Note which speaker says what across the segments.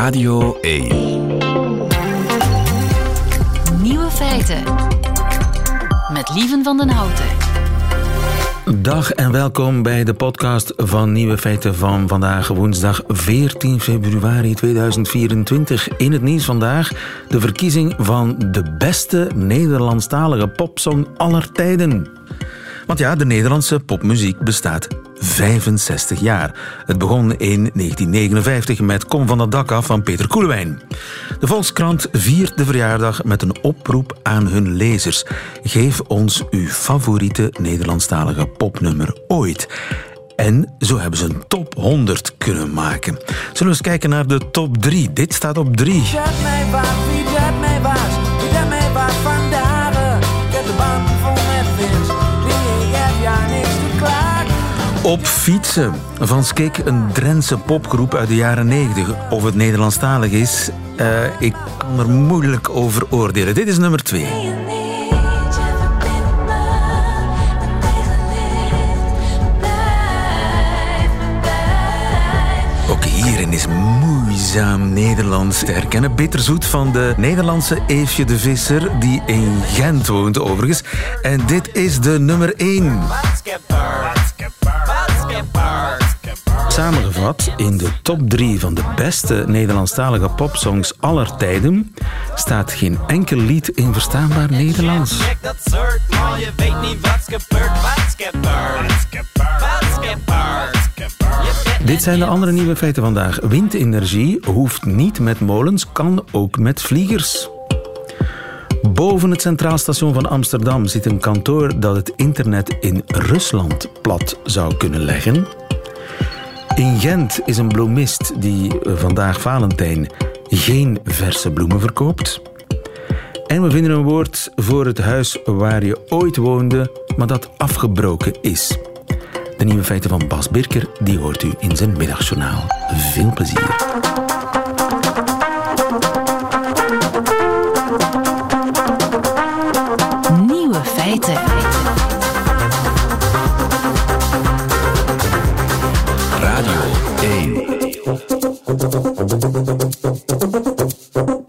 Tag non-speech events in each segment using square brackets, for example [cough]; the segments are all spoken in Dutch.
Speaker 1: Radio 1.
Speaker 2: Nieuwe feiten. Met Lieven van den Houten.
Speaker 3: Dag en welkom bij de podcast van Nieuwe Feiten van vandaag, woensdag 14 februari 2024. In het nieuws vandaag de verkiezing van de beste Nederlandstalige popsong aller tijden. Want ja, de Nederlandse popmuziek bestaat 65 jaar. Het begon in 1959 met Kom van het dak af van Peter Koelewijn. De Volkskrant viert de verjaardag met een oproep aan hun lezers. Geef ons uw favoriete Nederlandstalige popnummer ooit. En zo hebben ze een top 100 kunnen maken. Zullen we eens kijken naar de top 3? Dit staat op 3. Op fietsen van Skik, een Drentse popgroep uit de jaren 90. Of het Nederlandstalig is, uh, ik kan er moeilijk over oordelen. Dit is nummer 2. Ook hierin is moeizaam Nederlands te herkennen. Bitterzoet van de Nederlandse Eefje de Visser, die in Gent woont overigens. En dit is de nummer 1. Samengevat in de top 3 van de beste Nederlandstalige popsongs aller tijden staat geen enkel lied in verstaanbaar Nederlands. Dit zijn de andere nieuwe feiten vandaag. Windenergie hoeft niet met molens, kan ook met vliegers. Boven het Centraal Station van Amsterdam zit een kantoor dat het internet in Rusland plat zou kunnen leggen. In Gent is een bloemist die vandaag Valentijn geen verse bloemen verkoopt. En we vinden een woord voor het huis waar je ooit woonde, maar dat afgebroken is. De nieuwe feiten van Bas Birker, die hoort u in zijn middagjournaal. Veel plezier.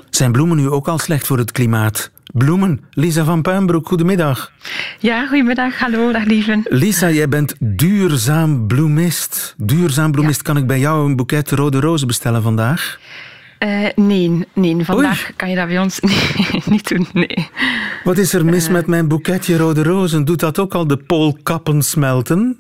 Speaker 3: Zijn bloemen nu ook al slecht voor het klimaat? Bloemen, Lisa van Puinbroek, goedemiddag.
Speaker 4: Ja, goedemiddag. Hallo, dag lieven.
Speaker 3: Lisa, jij bent duurzaam bloemist. Duurzaam bloemist, kan ik bij jou een boeket rode rozen bestellen vandaag?
Speaker 4: Uh, nee, nee, vandaag kan je dat bij ons [laughs] niet doen, nee.
Speaker 3: Wat is er mis uh, met mijn boeketje rode rozen? Doet dat ook al de poolkappen smelten?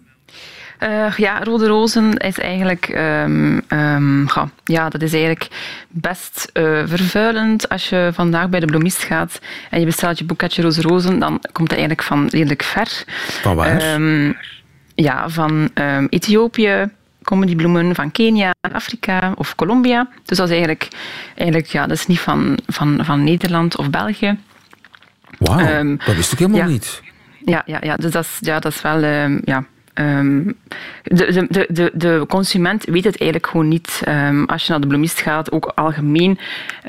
Speaker 4: Uh, ja, rode rozen is eigenlijk, um, um, ja, dat is eigenlijk best uh, vervuilend. Als je vandaag bij de bloemist gaat en je bestelt je boeketje roze rozen, dan komt dat eigenlijk van redelijk ver.
Speaker 3: Van waar? Um,
Speaker 4: ja, van Ethiopië komen die bloemen van Kenia, Afrika of Colombia. Dus dat is eigenlijk, eigenlijk ja, dat is niet van, van, van Nederland of België.
Speaker 3: Wauw, dat wist ik helemaal
Speaker 4: ja.
Speaker 3: niet.
Speaker 4: Ja, ja, ja, dus dat is, ja, dat is wel... ja, Um, de, de, de, de, consument weet het eigenlijk gewoon niet. Um, als je naar de bloemist gaat, ook algemeen,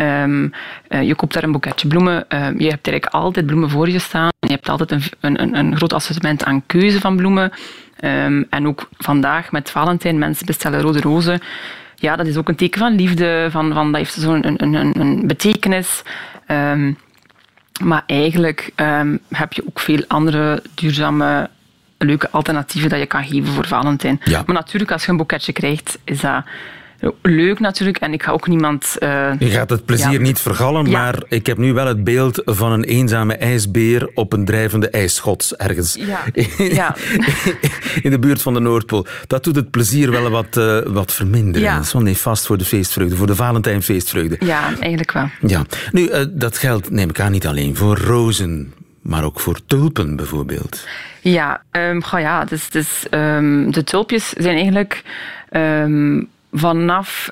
Speaker 4: um, uh, je koopt daar een boeketje bloemen. je hebt eigenlijk altijd bloemen voor je staan. Je hebt altijd een, een, een groot assortiment aan keuze van bloemen. en ook vandaag met Valentijn, mensen bestellen rode rozen. Ja, dat is ook een teken van liefde, van, van, dat heeft zo'n een, een, een betekenis. maar eigenlijk heb je ook veel andere duurzame leuke alternatieven dat je kan geven voor Valentijn.
Speaker 3: Ja.
Speaker 4: Maar natuurlijk, als je een boeketje krijgt, is dat leuk natuurlijk. En ik ga ook niemand... Uh,
Speaker 3: je gaat het plezier
Speaker 4: ja.
Speaker 3: niet vergallen,
Speaker 4: Ja.
Speaker 3: maar ik heb nu wel het beeld van een eenzame ijsbeer op een drijvende ijsschots ergens.
Speaker 4: Ja. [laughs] Ja.
Speaker 3: In de buurt van de Noordpool. Dat doet het plezier wel wat, uh, wat verminderen.
Speaker 4: Ja.
Speaker 3: Dat is wel nefast voor de feestvreugde, voor de Valentijnfeestvreugde.
Speaker 4: ja, eigenlijk wel.
Speaker 3: Ja. Nu, uh, dat geldt, neem ik aan, niet alleen voor rozen, maar ook voor tulpen bijvoorbeeld.
Speaker 4: Ja, um, goh, ja dus, dus, um, de tulpjes zijn eigenlijk um, vanaf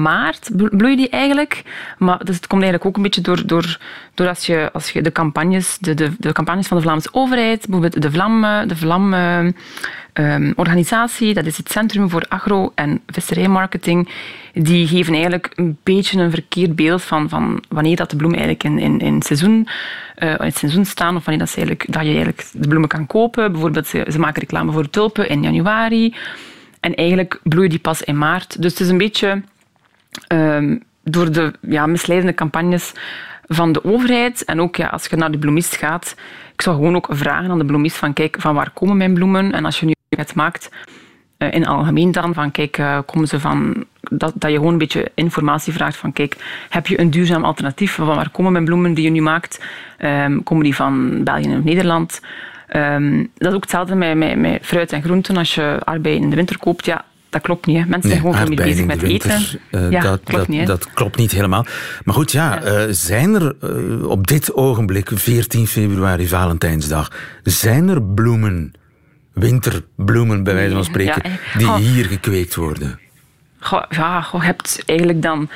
Speaker 4: maart bloeien die eigenlijk. Maar dus het komt eigenlijk ook een beetje door, door, door als, je, als je de campagnes, de, de, de campagnes van de Vlaamse overheid, bijvoorbeeld de Vlam, de um, organisatie, dat is het Centrum voor Agro- en Visserijmarketing, die geven eigenlijk een beetje een verkeerd beeld van, van wanneer dat de bloemen eigenlijk in, in, in, seizoen, uh, in seizoen staan, of wanneer dat, ze eigenlijk, dat je eigenlijk de bloemen kan kopen. Bijvoorbeeld, ze, ze maken reclame voor tulpen in januari. En eigenlijk bloeien die pas in maart. Dus het is een beetje ehm, door de ja, misleidende campagnes van de overheid. En ook ja, als je naar de bloemist gaat, ik zou gewoon ook vragen aan de bloemist van kijk, van waar komen mijn bloemen? En als je nu het maakt, uh, in algemeen dan, van kijk, uh, komen ze van... Dat, dat je gewoon een beetje informatie vraagt van kijk, heb je een duurzaam alternatief? Van waar komen mijn bloemen die je nu maakt? Um, komen die van België of Nederland? Um, dat is ook hetzelfde met, met, met fruit en groenten. Als je aardbeien in de winter koopt, ja, dat klopt niet. Hè. Mensen
Speaker 3: nee,
Speaker 4: zijn gewoon veel bezig met eten.
Speaker 3: Uh, ja, dat, klopt dat, niet, dat, klopt niet helemaal. Maar goed, ja, ja. Uh, zijn er uh, op dit ogenblik, 14 februari, Valentijnsdag, zijn er bloemen, winterbloemen bij wijze van spreken, ja, die oh. hier gekweekt worden?
Speaker 4: Goh, ja, goh, je hebt eigenlijk dan...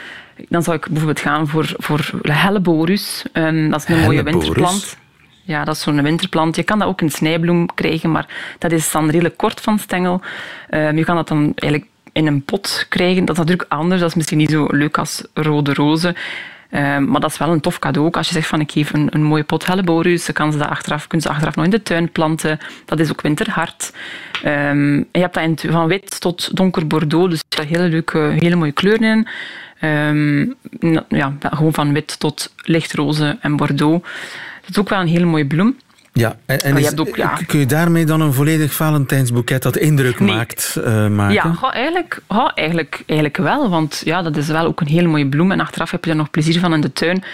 Speaker 4: Dan zou ik bijvoorbeeld gaan voor, voor helleborus. Um, dat is een mooie winterplant. Ja, dat is zo'n winterplant. Je kan dat ook in snijbloem krijgen, maar dat is dan redelijk kort van stengel. Um, je kan dat dan eigenlijk in een pot krijgen. Dat is natuurlijk anders. Dat is misschien niet zo leuk als rode rozen. Um, maar dat is wel een tof cadeau. Als je zegt van ik geef een, een mooie pot helleborus, dan kan ze dat achteraf, kunnen ze achteraf nog in de tuin planten. Dat is ook winterhard. Um, je hebt dat van wit tot donker bordeaux, dus daar hele leuke, hele mooie kleuren in. Ja, gewoon van wit tot lichtroze en bordeaux. Dat is ook wel een hele mooie bloem.
Speaker 3: Ja, en, en is, ook, ja. kun je daarmee dan een volledig Valentijnsboeket dat indruk nee. maakt uh, maken?
Speaker 4: Ja, goh, eigenlijk, goh, eigenlijk, eigenlijk wel. Want ja, dat is wel ook een hele mooie bloem. En achteraf heb je er nog plezier van in de tuin.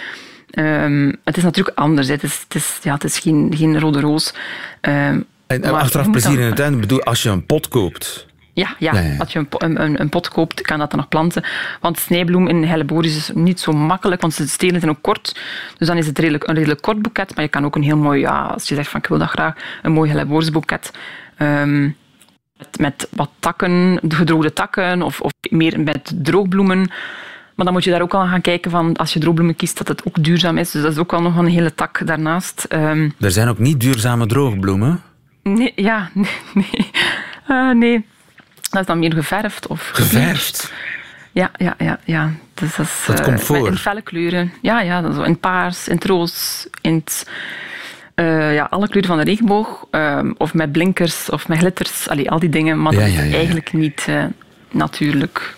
Speaker 4: Um, het is natuurlijk anders. Het is, het is, ja, het is geen, geen rode roos. Um,
Speaker 3: en, en achteraf plezier dan, in de tuin? Ik bedoel, als je een pot koopt...
Speaker 4: Ja, ja. als je een, een, een, pot koopt, kan dat dan nog planten. Want snijbloem in helleboris is niet zo makkelijk, want de stelen zijn ook kort. Dus dan is het redelijk, een redelijk kort boeket. Maar je kan ook een heel mooi, ja, als je zegt van ik wil dat graag, een mooi helleborisboeket. Um, met, met wat takken, gedroogde takken of, of meer met droogbloemen. Maar dan moet je daar ook al gaan kijken van als je droogbloemen kiest, dat het ook duurzaam is. Dus dat is ook wel nog een hele tak daarnaast. Um,
Speaker 3: er zijn ook niet duurzame droogbloemen?
Speaker 4: Nee, ja, [laughs] nee. nee. Uh, nee. Dat is dan meer geverfd. Of
Speaker 3: geverfd?
Speaker 4: Ja, ja, ja. ja. Dus dat, is,
Speaker 3: dat uh, komt voor?
Speaker 4: In felle kleuren. Ja, ja dat is in paars, in het roos, in het, uh, ja, alle kleuren van de regenboog. Uh, of met blinkers of met glitters. Allee, al die dingen. Maar
Speaker 3: ja,
Speaker 4: dat
Speaker 3: ja,
Speaker 4: is eigenlijk niet uh, natuurlijk.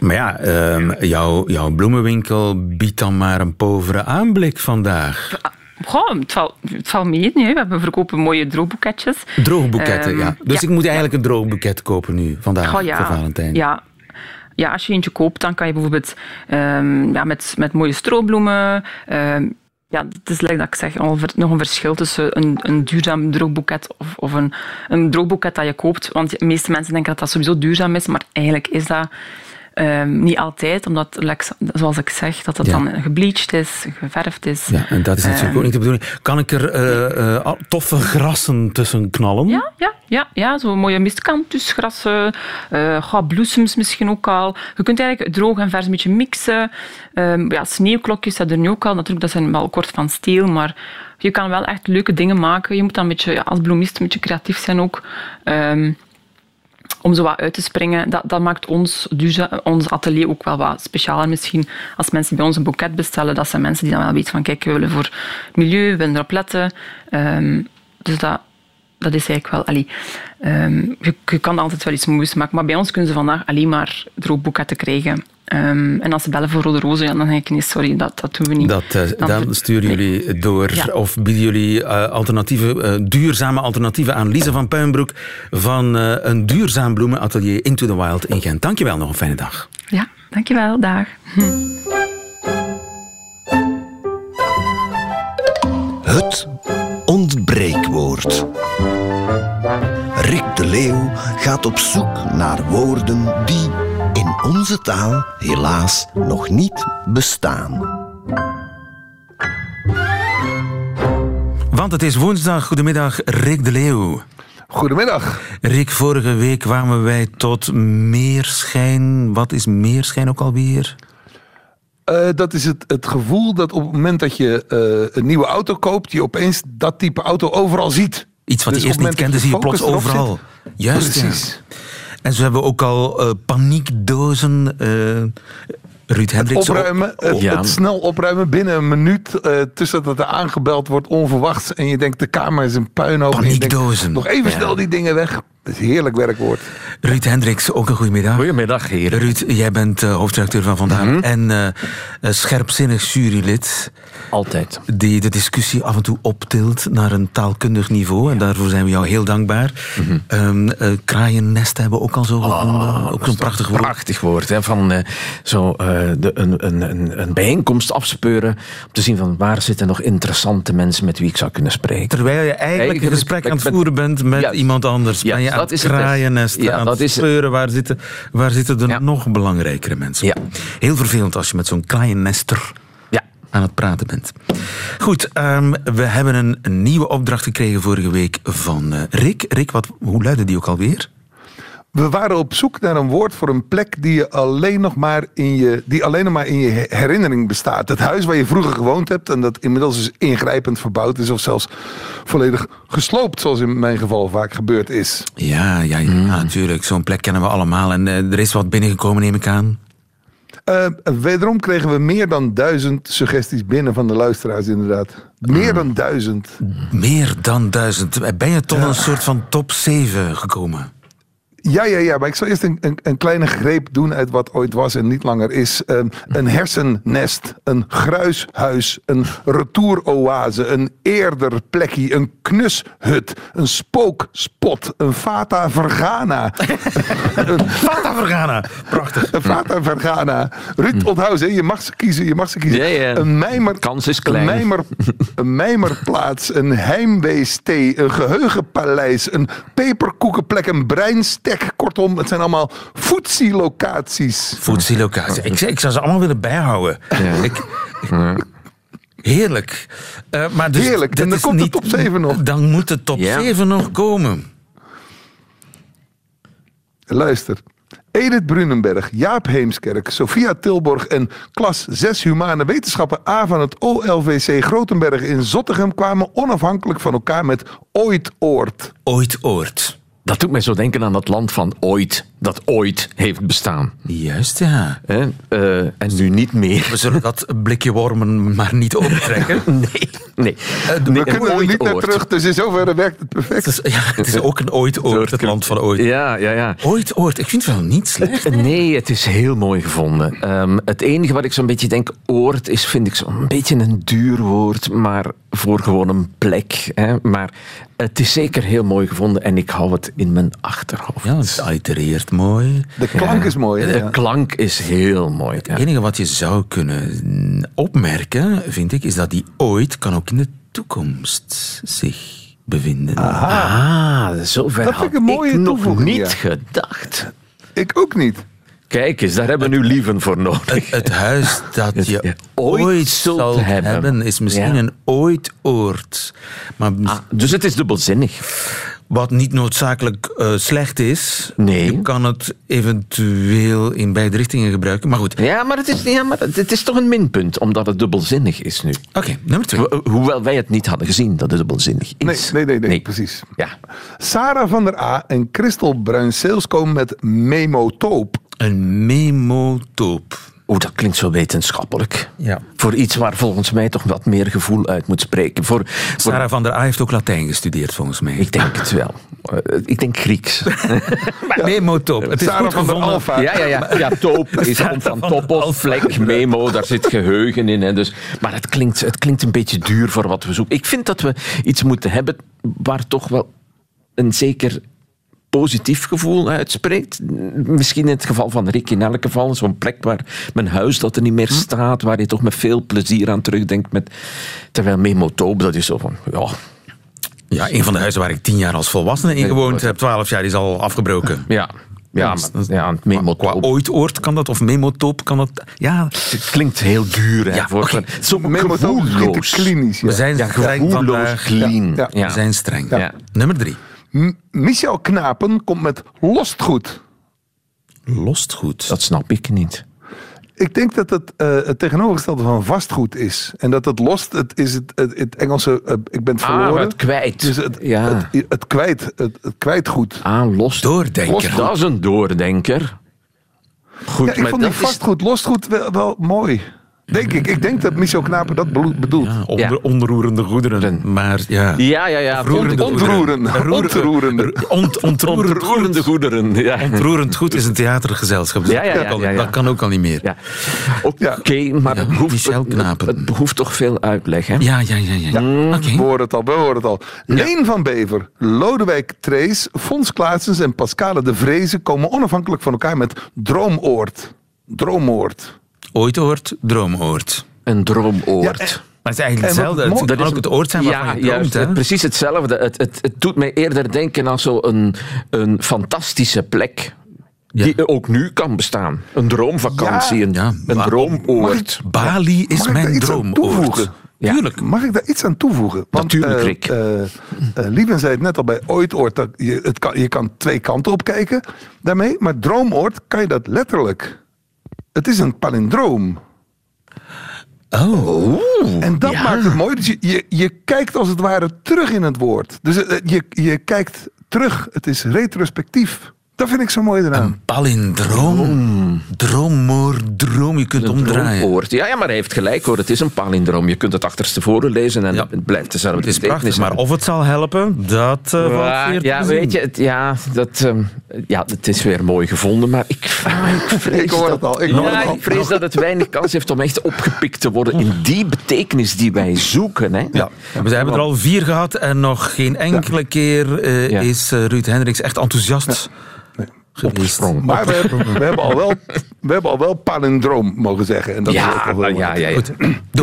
Speaker 3: Maar ja, um, jouw, jouw bloemenwinkel biedt dan maar een povere aanblik vandaag.
Speaker 4: Goh, het, valt, het valt mee. We verkopen mooie droogboeketjes.
Speaker 3: Droogboeketten, um, ja. Dus ja, ik moet eigenlijk een droogboeket kopen nu, vandaag,
Speaker 4: ja,
Speaker 3: voor Valentijn.
Speaker 4: Ja. ja, als je eentje koopt, dan kan je bijvoorbeeld um, ja, met, met mooie stroobloemen... Um, ja, het is like dat ik zeg, nog een verschil tussen een, een duurzaam droogboeket of, of een, een droogboeket dat je koopt. Want de meeste mensen denken dat dat sowieso duurzaam is, maar eigenlijk is dat Um, niet altijd, omdat, zoals ik zeg, dat het ja. dan gebleached is, geverfd is.
Speaker 3: Ja, en dat is natuurlijk um, ook niet de bedoeling. Kan ik er uh, uh, toffe grassen tussen knallen?
Speaker 4: Ja, ja, ja, ja zo mooie mistkantusgrassen, uh, bloesems misschien ook al. Je kunt eigenlijk droog en vers een beetje mixen. Um, ja, sneeuwklokjes dat er nu ook al. Natuurlijk, dat zijn wel kort van steel, maar je kan wel echt leuke dingen maken. Je moet dan een beetje, ja, als bloemist een beetje creatief zijn ook. Um, om zo wat uit te springen. Dat, dat maakt ons, ons atelier ook wel wat specialer misschien. Als mensen bij ons een boeket bestellen, dat zijn mensen die dan wel weten van kijk, we willen voor milieu, we willen erop letten. Um, dus dat, dat is eigenlijk wel... Allee, um, je, kan altijd wel iets moois maken, maar bij ons kunnen ze vandaag alleen maar droogboeketten krijgen. Um, en als ze bellen voor rode rozen, ja, dan denk ik nee, sorry, dat, dat doen we niet.
Speaker 3: Dat, uh, dan, dan sturen jullie nee. door ja. of bieden jullie uh, alternatieve, uh, duurzame alternatieven aan Lise van Puinbroek van een duurzaam bloemenatelier Into the Wild in Gent. Dankjewel, nog een fijne dag.
Speaker 4: Ja, dankjewel, dag. Hm.
Speaker 1: Het ontbreekwoord. Rick de Leeuw gaat op zoek naar woorden die in onze taal helaas nog niet bestaan.
Speaker 3: Want het is woensdag. Goedemiddag, Rick de Leeuw.
Speaker 5: Goedemiddag.
Speaker 3: Rick, vorige week kwamen wij tot meerschijn. Wat is meerschijn ook alweer?
Speaker 5: Uh, dat is het, het gevoel dat op het moment dat je uh, een nieuwe auto koopt, je opeens dat type auto overal ziet.
Speaker 3: Iets wat dus je eerst niet kende, zie je plots overal.
Speaker 5: Zit.
Speaker 3: Juist,
Speaker 5: Precies.
Speaker 3: Ja. En zo hebben we ook al uh, paniekdozen. Ruud Hendricks.
Speaker 5: Het opruimen, het, ja. het, snel opruimen binnen een minuut. tussen dat er aangebeld wordt onverwachts. En je denkt de kamer is een puinhoop.
Speaker 3: Paniekdozen.
Speaker 5: Denkt, nog even ja. snel die dingen weg. Dat is een heerlijk werkwoord.
Speaker 3: Ruud Hendricks, ook een goedemiddag.
Speaker 6: Goedemiddag, heren.
Speaker 3: Ruud, jij bent uh, hoofdredacteur van Vandaag
Speaker 6: Mhm.
Speaker 3: en uh, scherpzinnig jurylid.
Speaker 6: Altijd.
Speaker 3: Die de discussie af en toe optilt naar een taalkundig niveau. En daarvoor zijn we jou heel dankbaar.
Speaker 6: Mhm.
Speaker 3: Um, uh, kraaiennest hebben we ook al zo gevonden.
Speaker 6: Oh,
Speaker 3: ook zo'n prachtig woord.
Speaker 6: Prachtig woord. Hè, van uh, zo, de, een, een, een bijeenkomst afspeuren. Om te zien van waar zitten nog interessante mensen met wie ik zou kunnen spreken.
Speaker 3: Terwijl je eigenlijk een gesprek aan het voeren bent met
Speaker 6: ja,
Speaker 3: iemand anders.
Speaker 6: Ja, dat
Speaker 3: het
Speaker 6: is
Speaker 3: kraaiennest
Speaker 6: ja,
Speaker 3: aan
Speaker 6: dat
Speaker 3: het
Speaker 6: is
Speaker 3: speuren. Waar zitten, waar zitten
Speaker 6: Ja.
Speaker 3: nog belangrijkere mensen?
Speaker 6: Ja.
Speaker 3: Heel vervelend als je met zo'n kraaiennester
Speaker 6: Ja.
Speaker 3: aan het praten bent. Goed, um, we hebben een, een, nieuwe opdracht gekregen vorige week van uh, Rick. Rick, wat, hoe luidde die ook alweer?
Speaker 5: We waren op zoek naar een woord voor een plek die, je alleen nog maar in je, die alleen nog maar in je herinnering bestaat. Het huis waar je vroeger gewoond hebt en dat inmiddels dus ingrijpend verbouwd is of zelfs volledig gesloopt, zoals in mijn geval vaak gebeurd is.
Speaker 3: Ja, ja, ja mm. natuurlijk. Zo'n plek kennen we allemaal. En uh, er is wat binnengekomen, neem ik aan.
Speaker 5: Uh, wederom kregen we meer dan duizend suggesties binnen van de luisteraars, inderdaad. Meer mm. dan duizend.
Speaker 3: Meer dan duizend. Ben je tot ja. een soort van top 7 gekomen?
Speaker 5: Ja, ja, ja, maar ik zal eerst een, een, een, kleine greep doen uit wat ooit was en niet langer is. Um, een hersennest, een gruishuis, een retouroase, een eerder plekje, een knushut, een spookspot, een Fata Vergana. [laughs]
Speaker 3: Fata Vergana, prachtig.
Speaker 5: Een Fata Vergana. Ruud, onthoud ze, je mag ze kiezen, je mag ze kiezen. Een mijmer,
Speaker 6: Kans is klein.
Speaker 5: Een, mijmer, [laughs] een mijmerplaats, een heimweestee, een geheugenpaleis, een peperkoekenplek, een Kortom, het zijn allemaal footsie-locaties.
Speaker 3: Footsie-locaties. Ik, ik zou ze allemaal willen bijhouden. Ja. Ik,
Speaker 6: ja.
Speaker 3: Heerlijk. Uh, maar dus,
Speaker 5: Heerlijk. En dan komt
Speaker 3: niet,
Speaker 5: de top 7 nog.
Speaker 3: Dan moet de top
Speaker 6: ja.
Speaker 3: 7 nog komen.
Speaker 5: Luister. Edith Brunenberg, Jaap Heemskerk, Sophia Tilborg en klas 6 Humane Wetenschappen A van het OLVC Grotenberg in Zottegem kwamen onafhankelijk van elkaar met Ooit Oord.
Speaker 3: Ooit Oord.
Speaker 6: Dat doet mij zo denken aan het land van ooit, dat ooit heeft bestaan.
Speaker 3: Juist, ja.
Speaker 6: Eh, uh, en nu niet meer.
Speaker 3: We zullen dat blikje wormen maar niet opentrekken. [laughs]
Speaker 6: nee, nee.
Speaker 5: Uh, nee we kunnen er niet naar terug, dus in zoverre werkt het perfect.
Speaker 3: Het is, ja, het is ook een ooit-oord, het land van ooit.
Speaker 6: Ja, ja, ja.
Speaker 3: Ooit-oord, ik vind het wel niet slecht.
Speaker 6: Nee, het is heel mooi gevonden. Um, het enige wat ik zo'n beetje denk, oord is, vind ik zo'n beetje een duur woord, maar voor gewoon een plek. Hè. Maar het is zeker heel mooi gevonden en ik hou het in mijn achterhoofd.
Speaker 3: Ja, het mooi.
Speaker 5: De klank
Speaker 6: ja.
Speaker 5: is mooi. Hè?
Speaker 6: De klank is heel mooi. Ja.
Speaker 3: Het enige wat je zou kunnen opmerken, vind ik, is dat die ooit kan ook in de toekomst zich bevinden.
Speaker 6: Ah, zover
Speaker 5: Dat vind ik een mooie
Speaker 6: ik nog niet
Speaker 5: ja.
Speaker 6: gedacht.
Speaker 5: Ik ook niet.
Speaker 6: Kijk eens, daar hebben we nu lieven voor nodig.
Speaker 3: Het, het huis dat [laughs] je
Speaker 6: Ja,
Speaker 3: ooit,
Speaker 6: ooit zult
Speaker 3: zal hebben.
Speaker 6: hebben.
Speaker 3: is misschien
Speaker 6: Ja.
Speaker 3: een ooit-oord. Maar
Speaker 6: Ah, dus het is dubbelzinnig.
Speaker 3: Wat niet noodzakelijk uh, slecht is,
Speaker 6: Nee.
Speaker 3: je kan het eventueel in beide richtingen gebruiken. Maar goed,
Speaker 6: Ja, maar het is, ja, maar het is toch een minpunt, omdat het dubbelzinnig is nu.
Speaker 3: oké, nummer twee.
Speaker 6: Ho- Hoewel wij het niet hadden gezien dat het dubbelzinnig
Speaker 5: Nee,
Speaker 6: is.
Speaker 5: nee, nee, nee, precies.
Speaker 6: Ja.
Speaker 5: Sarah van der A en Christel Bruinseels komen met Memotoop.
Speaker 3: Een memotoop.
Speaker 6: Oeh, dat klinkt zo wetenschappelijk.
Speaker 3: Ja.
Speaker 6: Voor iets waar volgens mij toch wat meer gevoel uit moet spreken. Voor, voor-
Speaker 3: Sarah van der A heeft ook Latijn gestudeerd, volgens mij.
Speaker 6: ik denk het wel. Eh, ik denk Grieks. [laughs]
Speaker 3: Memotoop. Het is
Speaker 5: Sarah
Speaker 3: goed
Speaker 5: van der
Speaker 3: gevonden.
Speaker 5: Alfa.
Speaker 6: Ja, ja, ja. ja toop is komt van
Speaker 3: van
Speaker 6: top of vlek, memo, daar zit geheugen in. Hè, dus, maar het klinkt, het klinkt een beetje duur voor wat we zoeken. Ik vind dat we iets moeten hebben waar toch wel een zeker positief gevoel uitspreekt. Misschien in het geval van Rick in elk geval. Zo'n plek waar mijn huis dat er niet meer staat, waar je toch met veel plezier aan terugdenkt. Met, terwijl Memotoop, dat is zo van, ja,
Speaker 3: Ja, een van de huizen waar ik tien jaar als volwassene in gewoond heb. Twaalf jaar is al afgebroken.
Speaker 6: ja. Ja, maar, ja, een
Speaker 3: Qua
Speaker 6: memotoop.
Speaker 3: ooit-oord kan dat, of memotoop kan dat. Ja,
Speaker 6: Het klinkt heel duur. Hè,
Speaker 3: Ja,
Speaker 6: voor,
Speaker 5: Memotoop is
Speaker 6: gevoelloos.
Speaker 5: klinisch. Ja.
Speaker 3: we zijn
Speaker 6: Ja,
Speaker 3: streng
Speaker 6: gevoelloos,
Speaker 3: vandaag.
Speaker 6: clean.
Speaker 5: Ja,
Speaker 6: Ja.
Speaker 3: We zijn streng.
Speaker 6: Ja.
Speaker 3: Nummer drie.
Speaker 5: M- Michel Knapen komt met Lostgoed.
Speaker 3: Lost goed.
Speaker 6: Dat snap ik niet.
Speaker 5: Ik denk dat het eh, het tegenovergestelde van vastgoed is. En dat het lost, het is het, het, het Engelse, eh, ik ben het verloren.
Speaker 6: Ah, het kwijt.
Speaker 5: Dus het,
Speaker 6: ja.
Speaker 5: het, het kwijt, het, het kwijtgoed.
Speaker 6: Ah, los.
Speaker 3: Doordenker.
Speaker 6: Dat is een doordenker. Goed,
Speaker 5: Ja, ik
Speaker 6: maar
Speaker 5: vond die
Speaker 6: is-
Speaker 5: vastgoed, lostgoed wel, wel mooi. Denk ik. Ik denk dat Michel Knapen dat bedoelt.
Speaker 3: Ja, onder,
Speaker 6: Ja.
Speaker 3: onroerende goederen. Maar ja...
Speaker 6: Ja, ja, ja.
Speaker 3: Ontroerende
Speaker 6: Ont-
Speaker 5: Ontroeren. Ontroerende.
Speaker 3: Ont, ontroerend,
Speaker 6: Ontroerende goederen. Ja.
Speaker 3: ontroerend goed is een theatergezelschap.
Speaker 6: Ja, ja, ja,
Speaker 3: dat, kan,
Speaker 6: ja, ja.
Speaker 3: dat kan ook al niet meer.
Speaker 6: Ja. Oké, maar het,
Speaker 3: Ja,
Speaker 6: behoeft,
Speaker 3: Michel Knapen.
Speaker 6: het behoeft toch veel uitleg, hè?
Speaker 3: Ja, ja, ja. ja. Oké.
Speaker 5: We horen het al, we horen het al. Leen van Bever, Lodewijk Trees, Fons Klaatsens en Pascale de Vreese komen onafhankelijk van elkaar met Droomoord. Droomoord.
Speaker 3: Ooit oord, droomoord.
Speaker 6: Een droomoord.
Speaker 5: Ja,
Speaker 3: Maar het is eigenlijk
Speaker 5: wat
Speaker 3: hetzelfde. Het
Speaker 5: mooi-
Speaker 3: kan ook het oord zijn waarvan
Speaker 6: ja,
Speaker 3: je droomt.
Speaker 6: juist,
Speaker 3: hè?
Speaker 6: het- precies hetzelfde. Het, het, het doet mij eerder denken aan zo'n een fantastische plek.
Speaker 3: Ja.
Speaker 6: Die ook nu kan bestaan. Een droomvakantie,
Speaker 5: Ja.
Speaker 6: een,
Speaker 3: Ja,
Speaker 6: een droomoord.
Speaker 3: Bali is
Speaker 5: Mag ik
Speaker 3: mijn
Speaker 5: daar iets aan
Speaker 3: droomoord. Tuurlijk.
Speaker 5: Mag ik daar iets aan toevoegen?
Speaker 6: Natuurlijk,
Speaker 5: eh,
Speaker 6: Rick.
Speaker 5: eh, eh, Lieben zei het net al bij Ooitoord. Dat je, het kan, je kan twee kanten op kijken daarmee. Maar Droomoord kan je dat letterlijk. Het is een palindroom.
Speaker 3: Oh.
Speaker 5: En dat maakt het mooi. Dus je, je, je kijkt als het ware terug in het woord. Dus eh, je, je kijkt terug. Het is retrospectief. Dat vind ik zo mooi eraan.
Speaker 3: Een palindroom. Droommoord, droom. Je kunt
Speaker 6: Een
Speaker 3: omdraaien.
Speaker 6: droomoord. Ja, ja, maar hij heeft gelijk hoor. Het is een palindroom. Je kunt het achterstevoren lezen en
Speaker 3: Ja.
Speaker 6: het blijft dezelfde
Speaker 3: Het is
Speaker 6: betekenis
Speaker 3: prachtig, maar of het zal helpen, dat eh valt
Speaker 6: Ja,
Speaker 3: weer te
Speaker 6: ja, weet je, het, ja, dat, ehm, ja, het is weer mooi gevonden, maar ik, ah, ik [laughs] vrees,
Speaker 5: Ik hoor
Speaker 6: dat,
Speaker 5: het al, ik hoor
Speaker 6: ja,
Speaker 5: het al.
Speaker 6: ik vrees dat het weinig kans heeft om echt opgepikt te worden in die betekenis die wij zoeken. Hè.
Speaker 5: Ja.
Speaker 3: We hebben er al vier gehad en nog geen enkele keer eh,
Speaker 6: Ja.
Speaker 3: is eh, Ruud Hendricks echt enthousiast.
Speaker 6: Opgesprongen.
Speaker 5: Maar we hebben, we, hebben al wel, we hebben al wel palindroom mogen zeggen. En dat is ook
Speaker 6: nou,
Speaker 5: wel
Speaker 6: ja, ja.
Speaker 5: Da,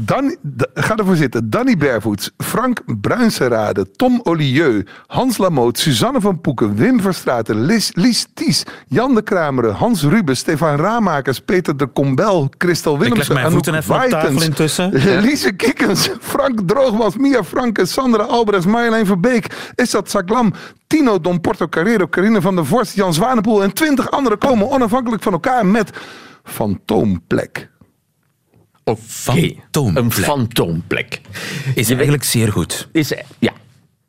Speaker 5: Dan, da- ga ervoor zitten. Danny Bervoets, Frank Bruinserade, Tom Olieu, Hans Lamoot, Suzanne van Poeken, Wim Verstraeten, Lies, Lies Ties, Jan de Krameren, Hans Ruben, Stefan Raamakers, Peter de Kombel, Christel Willemsen,
Speaker 3: mijn
Speaker 5: Anouk
Speaker 3: voeten even op tafel intussen. [laughs]
Speaker 5: Lise Kikkens, Frank Droogmans, Mia Franke, Sandra Albrechts, Marjolein Verbeek, Issat Saglam, Tino Don Porto Carrero, Carine van der Vorst, Jan Zwanepoel en twintig anderen komen onafhankelijk van elkaar met Fantoomplek.
Speaker 6: Oké,
Speaker 3: Fantoomplek.
Speaker 6: Een fantoomplek.
Speaker 3: Is eigenlijk zeer goed.
Speaker 6: Is, ja,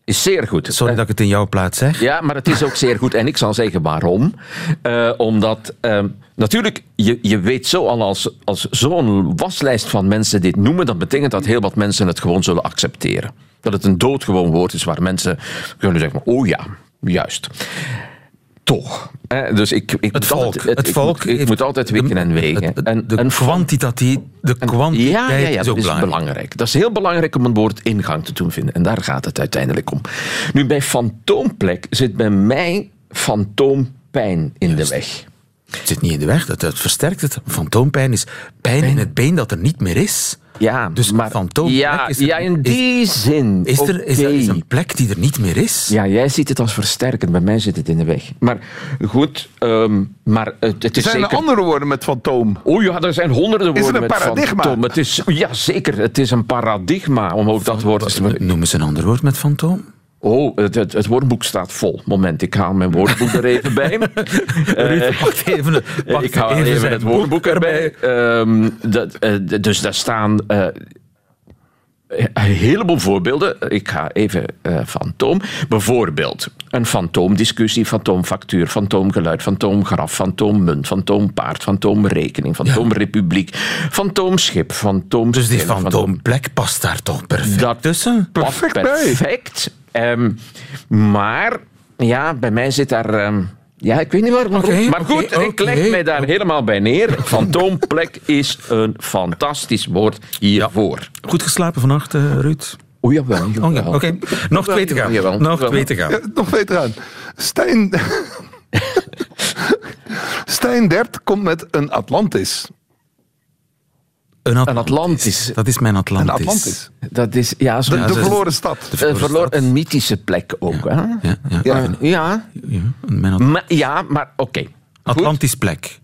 Speaker 6: is zeer goed.
Speaker 3: Sorry dat ik het in jouw plaats zeg.
Speaker 6: Ja, maar het is ook zeer goed. En ik zal zeggen waarom. Eh, omdat ehm, natuurlijk, je, je weet zo al als, als zo'n waslijst van mensen dit noemen, dat betekent dat heel wat mensen het gewoon zullen accepteren. Dat het een doodgewoon woord is waar mensen kunnen zeggen, oh ja, juist. Toch. dus ik, ik
Speaker 3: Het
Speaker 6: moet
Speaker 3: volk.
Speaker 6: altijd-
Speaker 3: het volk
Speaker 6: moet- ik, moet altijd wikken en wegen.
Speaker 3: het-
Speaker 6: en,
Speaker 3: de,
Speaker 6: en
Speaker 3: kwantitatief, de kwantiteit
Speaker 6: ja, ja, ja,
Speaker 3: is
Speaker 6: dat
Speaker 3: ook
Speaker 6: is
Speaker 3: belangrijk.
Speaker 6: belangrijk. Dat is heel belangrijk om een woord ingang te doen vinden. En daar gaat het uiteindelijk om. Nu, bij fantoomplek zit bij mij fantoompijn in de weg.
Speaker 3: Het zit niet in de weg, dat, dat versterkt het. Fantoompijn is pijn in het been dat er niet meer is.
Speaker 6: Ja,
Speaker 3: Dus
Speaker 6: maar ja,
Speaker 3: is er-
Speaker 6: ja, in
Speaker 3: is-
Speaker 6: die zin.
Speaker 3: Is er is, er, is een plek die er niet meer is?
Speaker 6: Ja, jij ziet het als versterkend. Bij mij zit het in de weg. Maar goed, ehm, maar het, het is
Speaker 5: Zijn er andere woorden met fantoom?
Speaker 6: Oh ja, er zijn honderden woorden
Speaker 5: een
Speaker 6: met
Speaker 5: paradigma?
Speaker 6: fantoom. Het is, ja, zeker. Het is een paradigma, om ook dat woord te
Speaker 3: Noemen ze een ander woord met fantoom?
Speaker 6: Oh, het, het, het woordboek staat vol. Moment, ik haal mijn woordboek er even bij. [laughs]
Speaker 3: Ruud, wacht even. [laughs] Wacht
Speaker 6: ik haal even, het woordboek erbij. Ehm, dat, eh, dus daar staan eh, een heleboel voorbeelden. Ik ga even eh fantoom. Bijvoorbeeld een fantoomdiscussie, fantoomfactuur, fantoomgeluid, fantoomgraf, fantoommunt, fantoompaard, fantoomrekening, fantoomrepubliek, fantoomschip, fantoom.
Speaker 3: Dus die fantoomplek past daar toch perfect
Speaker 6: Dat
Speaker 3: tussen?
Speaker 5: Perfect bij.
Speaker 6: perfect. Ehm, maar ja, bij mij zit daar. ehm, ja, ik weet niet waarom.
Speaker 3: Oké,
Speaker 6: maar
Speaker 3: oké,
Speaker 6: goed, ik leg mij daar helemaal bij neer. Fantoomplek is een fantastisch woord hiervoor.
Speaker 3: Goed geslapen vannacht, eh, Ruud?
Speaker 6: O jawel.
Speaker 3: Oh, ja, Oké, nog twee te gaan.
Speaker 6: Jawel,
Speaker 3: Nog twee te gaan.
Speaker 5: Ja, nog beter aan. Stijn... [laughs] Stijn Dert komt met een Atlantis.
Speaker 3: Een
Speaker 6: Een Atlantis.
Speaker 3: Dat is mijn
Speaker 5: Een
Speaker 3: Atlantis.
Speaker 5: Atlantis.
Speaker 6: Dat is ja, zo,
Speaker 5: De,
Speaker 3: Ja,
Speaker 5: de verloren stad.
Speaker 6: Eh, verloor een mythische plek ook. Hè?
Speaker 3: Ja, ja.
Speaker 5: Ja.
Speaker 6: Ja,
Speaker 3: ja
Speaker 6: maar, ja, maar oké. Goed.
Speaker 3: Atlantis plek.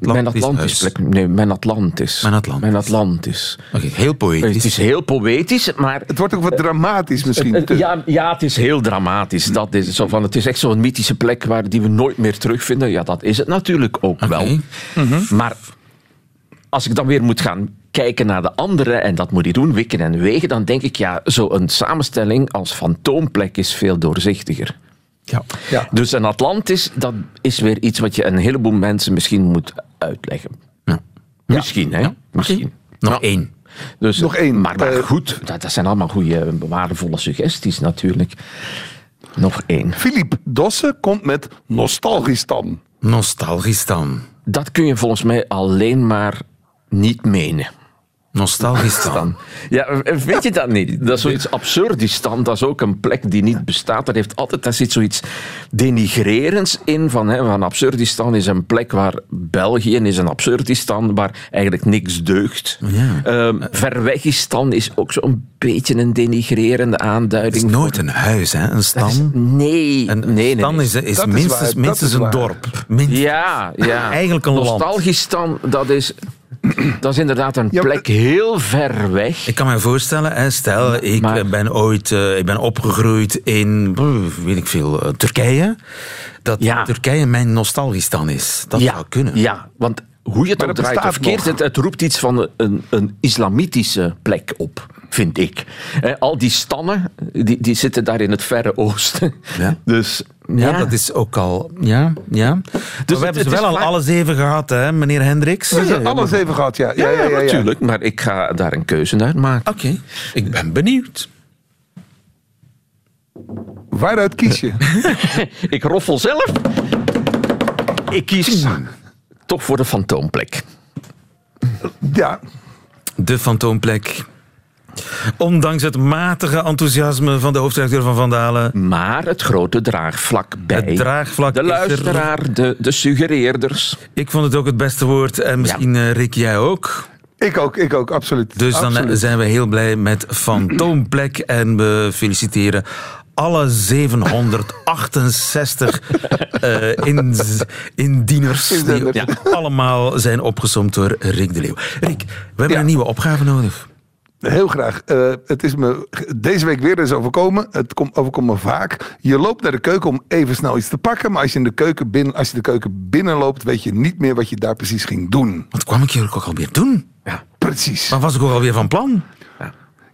Speaker 6: Mijn
Speaker 3: Atlantis
Speaker 6: Atlantis
Speaker 3: huis.
Speaker 6: plek. Nee, mijn Atlantis.
Speaker 3: Mijn Atlantis.
Speaker 6: Mijn Atlantis.
Speaker 3: Oké, heel
Speaker 6: Het
Speaker 3: poëtisch.
Speaker 6: is heel poëtisch, maar
Speaker 5: Het wordt ook wat dramatisch misschien.
Speaker 6: Het-
Speaker 5: te-
Speaker 6: ja, ja, het is heel dramatisch. Dat is het zo van, het is echt zo'n mythische plek waar die we nooit meer terugvinden. Ja, dat is het natuurlijk ook wel.
Speaker 3: Oké.
Speaker 6: Maar als ik dan weer moet gaan kijken naar de andere, en dat moet ik doen, wikken en wegen, dan denk ik, ja, zo'n samenstelling als fantoomplek is veel doorzichtiger.
Speaker 3: Ja.
Speaker 5: Ja.
Speaker 6: Dus een Atlantis, dat is weer iets wat je een heleboel mensen misschien moet uitleggen.
Speaker 3: Ja.
Speaker 6: Misschien, hè? Misschien.
Speaker 3: Nog één.
Speaker 6: Dus,
Speaker 5: Nog één.
Speaker 6: Maar, maar
Speaker 5: Eh,
Speaker 6: goed, dat, dat zijn allemaal goede, waardevolle suggesties natuurlijk. Nog één.
Speaker 5: Philippe Dossen komt met Nostalgistan.
Speaker 3: Nostalgisch dan.
Speaker 6: Dat kun je volgens mij alleen maar niet menen.
Speaker 3: Nostalgisch dan.
Speaker 6: Dan. Ja, weet je dat niet? Dat is zoiets absurdistan. Dat is ook een plek die niet bestaat. Dat heeft altijd, daar zit zoiets denigrerends in. Van, hè, van absurdistan is een plek waar België is een absurdistan waar eigenlijk niks deugt.
Speaker 3: Ja.
Speaker 6: Ehm, Verwegistan is ook zo'n beetje een denigrerende
Speaker 3: Het
Speaker 6: aanduiding.
Speaker 3: is nooit een huis, hè? Een stam.
Speaker 6: Nee,
Speaker 3: Een
Speaker 6: nee, nee.
Speaker 3: stam
Speaker 6: nee.
Speaker 3: is, is minstens,
Speaker 5: waar,
Speaker 3: minstens
Speaker 5: is
Speaker 3: een
Speaker 5: waar.
Speaker 3: dorp. Minstens.
Speaker 6: Ja, ja. [laughs]
Speaker 3: Eigenlijk een land.
Speaker 6: Nostalgistan, dat is, [clears throat] dat is inderdaad een
Speaker 5: Ja,
Speaker 6: plek heel ver weg.
Speaker 3: Ik kan me voorstellen, hè, stel, ik
Speaker 6: Maar-
Speaker 3: ben ooit eh, ik ben opgegroeid in, weet ik veel, eh, Turkije. Dat
Speaker 6: Ja.
Speaker 3: Turkije mijn nostalgisch dan is. Dat
Speaker 6: ja,
Speaker 3: zou kunnen.
Speaker 6: Ja, want hoe je het
Speaker 5: Maar
Speaker 6: ook
Speaker 5: dat
Speaker 6: draait of
Speaker 5: bestaat
Speaker 6: keert,
Speaker 5: nog.
Speaker 6: het, het roept iets van een, een islamitische plek op, vind ik. Eh, al die stannen, die, die zitten daar in het Verre Oosten.
Speaker 3: Ja. [laughs]
Speaker 6: Dus
Speaker 3: Ja, dat is ook al. Ja, ja. Maar we
Speaker 6: het-
Speaker 3: hebben ze wel al
Speaker 6: vaak-
Speaker 3: alle zeven gehad, hè, meneer Hendricks?
Speaker 5: We hebben alles even gehad, ja. Ja, ja, ja, ja,
Speaker 6: natuurlijk. Maar ik ga daar een keuze uit maken.
Speaker 3: Oké, ik ben benieuwd.
Speaker 5: Waaruit kies je? [laughs]
Speaker 6: Ik roffel zelf. Ik kies toch voor de fantoomplek.
Speaker 5: Ja,
Speaker 3: De fantoomplek. Ondanks het matige enthousiasme van de hoofdredacteur van Vandalen.
Speaker 6: Maar het grote draagvlak bij
Speaker 3: Het draagvlak
Speaker 6: de
Speaker 3: is er.
Speaker 6: luisteraar, de, de suggereerders.
Speaker 3: Ik vond het ook het beste woord. En misschien, eh, Rick, jij ook.
Speaker 5: ik ook, ik ook, absoluut.
Speaker 3: Dus dan eh, zijn we heel blij met Fantoomplek. En we feliciteren alle 768 [laughs] eh, ins- indieners. Die ja, allemaal zijn opgesomd door Rick de Leeuw. Rick, we hebben
Speaker 5: Ja.
Speaker 3: een nieuwe opgave nodig.
Speaker 5: Heel graag. Eh, het is me deze week weer eens overkomen. Het komt, overkomt me vaak. Je loopt naar de keuken om even snel iets te pakken. Maar als je, in de keuken binnen, als je de keuken binnenloopt, weet je niet meer wat je daar precies ging doen.
Speaker 3: Wat kwam ik hier ook alweer doen?
Speaker 5: Precies.
Speaker 3: Wat was ik ook alweer van plan?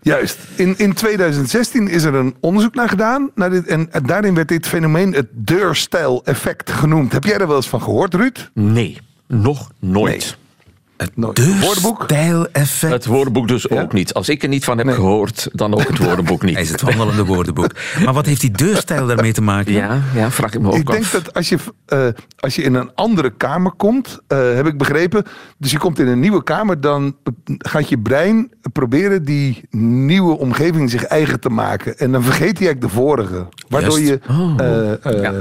Speaker 5: Juist. In, in 2016 is er een onderzoek naar gedaan. Naar dit, en, daarin werd dit fenomeen het deurstijl-effect genoemd. Heb jij er wel eens van gehoord, Ruud?
Speaker 6: Nee, nog nooit.
Speaker 3: Het
Speaker 5: Nooit. Woordenboek?
Speaker 3: deurstijl-effect.
Speaker 6: Het woordenboek dus ook niet. Als ik er niet van heb
Speaker 5: Nee.
Speaker 6: gehoord, dan ook het woordenboek niet. [laughs]
Speaker 3: Hij is het wandelende woordenboek. Maar wat heeft die deurstijl daarmee te maken?
Speaker 6: Ja, ja, vraag ik me ook
Speaker 5: Ik denk dat als je, eh, als je in een andere kamer komt, eh, heb ik begrepen. Dus je komt in een nieuwe kamer, dan gaat je brein proberen die nieuwe omgeving zich eigen te maken. En dan vergeet hij eigenlijk de vorige. Waardoor je eh, eh,
Speaker 6: Ja.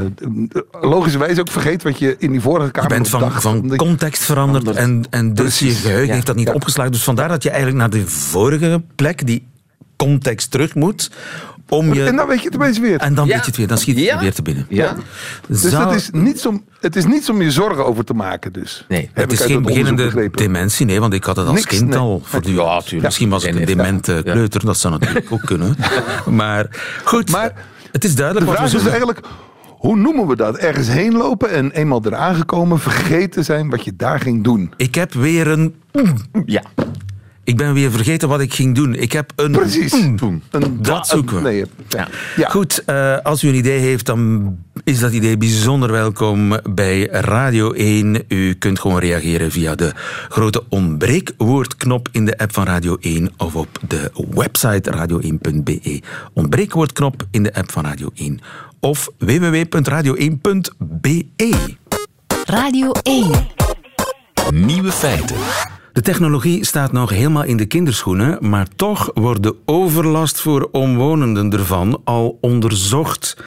Speaker 5: logischerwijs ook vergeet wat je in die vorige
Speaker 3: Je
Speaker 5: kamer
Speaker 3: bent
Speaker 5: nog
Speaker 3: van,
Speaker 5: dacht.
Speaker 3: van
Speaker 5: je-
Speaker 3: context veranderd
Speaker 6: Anders.
Speaker 3: en, en dus
Speaker 5: Precies,
Speaker 3: je geheugen
Speaker 6: ja.
Speaker 3: heeft dat niet
Speaker 5: Ja.
Speaker 3: opgeslagen. Dus vandaar dat je eigenlijk naar de vorige plek, die context, terug moet. Om je,
Speaker 5: En dan weet je het opeens weer.
Speaker 3: en dan
Speaker 6: Ja.
Speaker 3: weet je het weer, dan schiet het
Speaker 6: Ja.
Speaker 3: er weer te binnen.
Speaker 6: Ja,
Speaker 5: Dus
Speaker 3: Zou-
Speaker 5: dat is niets om, het is niets om je zorgen over te maken. Dus.
Speaker 6: Nee,
Speaker 5: Heb
Speaker 3: het is geen beginnende dementie, nee, want ik had het als
Speaker 5: Niks,
Speaker 3: kind
Speaker 5: nee.
Speaker 3: al voortdurend.
Speaker 6: Ja, tuurlijk.
Speaker 3: Misschien was ik een demente
Speaker 6: ja.
Speaker 3: kleuter, dat zou natuurlijk ook kunnen. [laughs] Maar goed,
Speaker 5: Maar
Speaker 3: het is duidelijk
Speaker 5: De
Speaker 3: wat we
Speaker 5: vraag is
Speaker 3: zoeken.
Speaker 5: eigenlijk, hoe noemen we dat? Ergens heen lopen en eenmaal eraan gekomen vergeten zijn wat je daar ging doen.
Speaker 3: Ik heb weer een...
Speaker 6: ja.
Speaker 3: Ik ben weer vergeten wat ik ging doen. Ik heb een...
Speaker 5: Precies. Een
Speaker 3: Dat zoeken we.
Speaker 5: Nee, ja.
Speaker 6: Ja.
Speaker 5: Ja.
Speaker 3: Goed, eh, als u een idee heeft, dan is dat idee bijzonder welkom bij Radio 1. U kunt gewoon reageren via de grote ontbreekwoordknop in de app van Radio 1 of op de website radio1.be. Ontbreekwoordknop in de app van Radio 1 of www.radio1.be.
Speaker 2: Radio 1.
Speaker 1: Nieuwe feiten.
Speaker 3: De technologie staat nog helemaal in de kinderschoenen, maar toch wordt de overlast voor omwonenden ervan al onderzocht.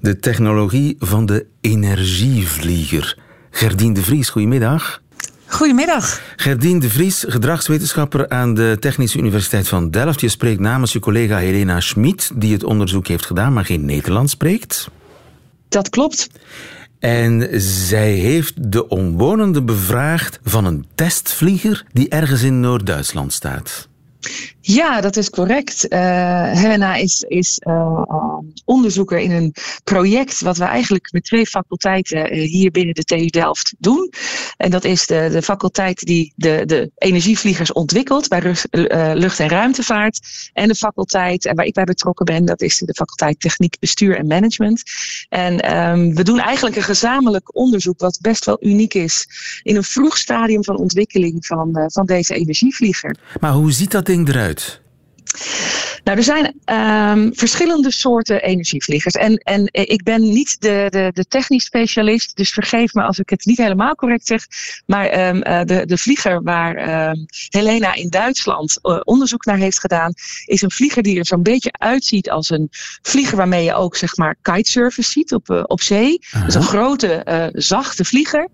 Speaker 3: De technologie van de energievlieger. Gerdien de Vries, goedemiddag.
Speaker 7: Goedemiddag.
Speaker 3: Gerdien de Vries, gedragswetenschapper aan de Technische Universiteit van Delft. Je spreekt namens je collega Helena Schmid, die het onderzoek heeft gedaan, maar geen Nederlands spreekt.
Speaker 7: Dat klopt.
Speaker 3: En zij heeft de omwonenden bevraagd van een testvlieger die ergens in Noord-Duitsland staat.
Speaker 7: Ja, dat is correct. Uh, Helena is, is uh, onderzoeker in een project wat we eigenlijk met twee faculteiten uh, hier binnen de TU Delft doen. En dat is de, de faculteit die de, de energievliegers ontwikkelt bij lucht- en ruimtevaart. En de faculteit waar ik bij betrokken ben, dat is de faculteit Techniek, Bestuur en Management. En um, we doen eigenlijk een gezamenlijk onderzoek wat best wel uniek is in een vroeg stadium van ontwikkeling van, van deze energievlieger.
Speaker 3: Maar hoe ziet dat ding eruit? out?
Speaker 7: Nou, er zijn um, verschillende soorten energievliegers. En, en ik ben niet de, de, de technisch specialist, dus vergeef me als ik het niet helemaal correct zeg. Maar um, uh, de, de vlieger waar um, Helena in Duitsland uh, onderzoek naar heeft gedaan, is een vlieger die er zo'n beetje uitziet als een vlieger waarmee je ook zeg maar kitesurfers ziet op, uh, op zee. Uh-huh. Dus een grote, zachte vlieger.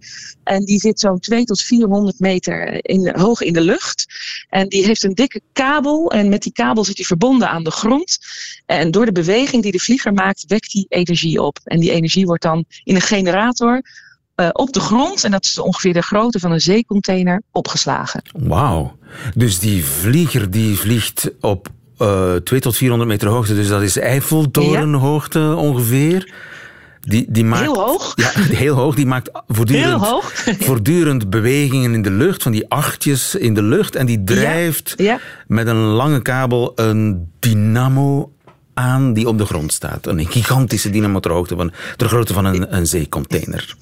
Speaker 7: En die zit zo'n 200 tot 400 meter in, hoog in de lucht. En die heeft een dikke kabel. En met die kabel zit hij verbonden aan de grond. En door de beweging die de vlieger maakt, wekt hij energie op. En die energie wordt dan in een generator uh, op de grond, en dat is ongeveer de grootte van een zeecontainer, opgeslagen.
Speaker 3: Wauw. Dus die vlieger die vliegt op uh, 2 tot 400 meter hoogte, dus dat is Eiffeltorenhoogte ja. ongeveer. Die, die maakt,
Speaker 7: heel hoog.
Speaker 3: Ja, [laughs] heel hoog. Die maakt voortdurend,
Speaker 7: hoog. [laughs]
Speaker 3: voortdurend bewegingen in de lucht, van die achtjes in de lucht. En die drijft
Speaker 7: ja, ja.
Speaker 3: met een lange kabel een dynamo aan die op de grond staat. Een gigantische dynamo ter hoogte van ter grootte van een, een zeecontainer.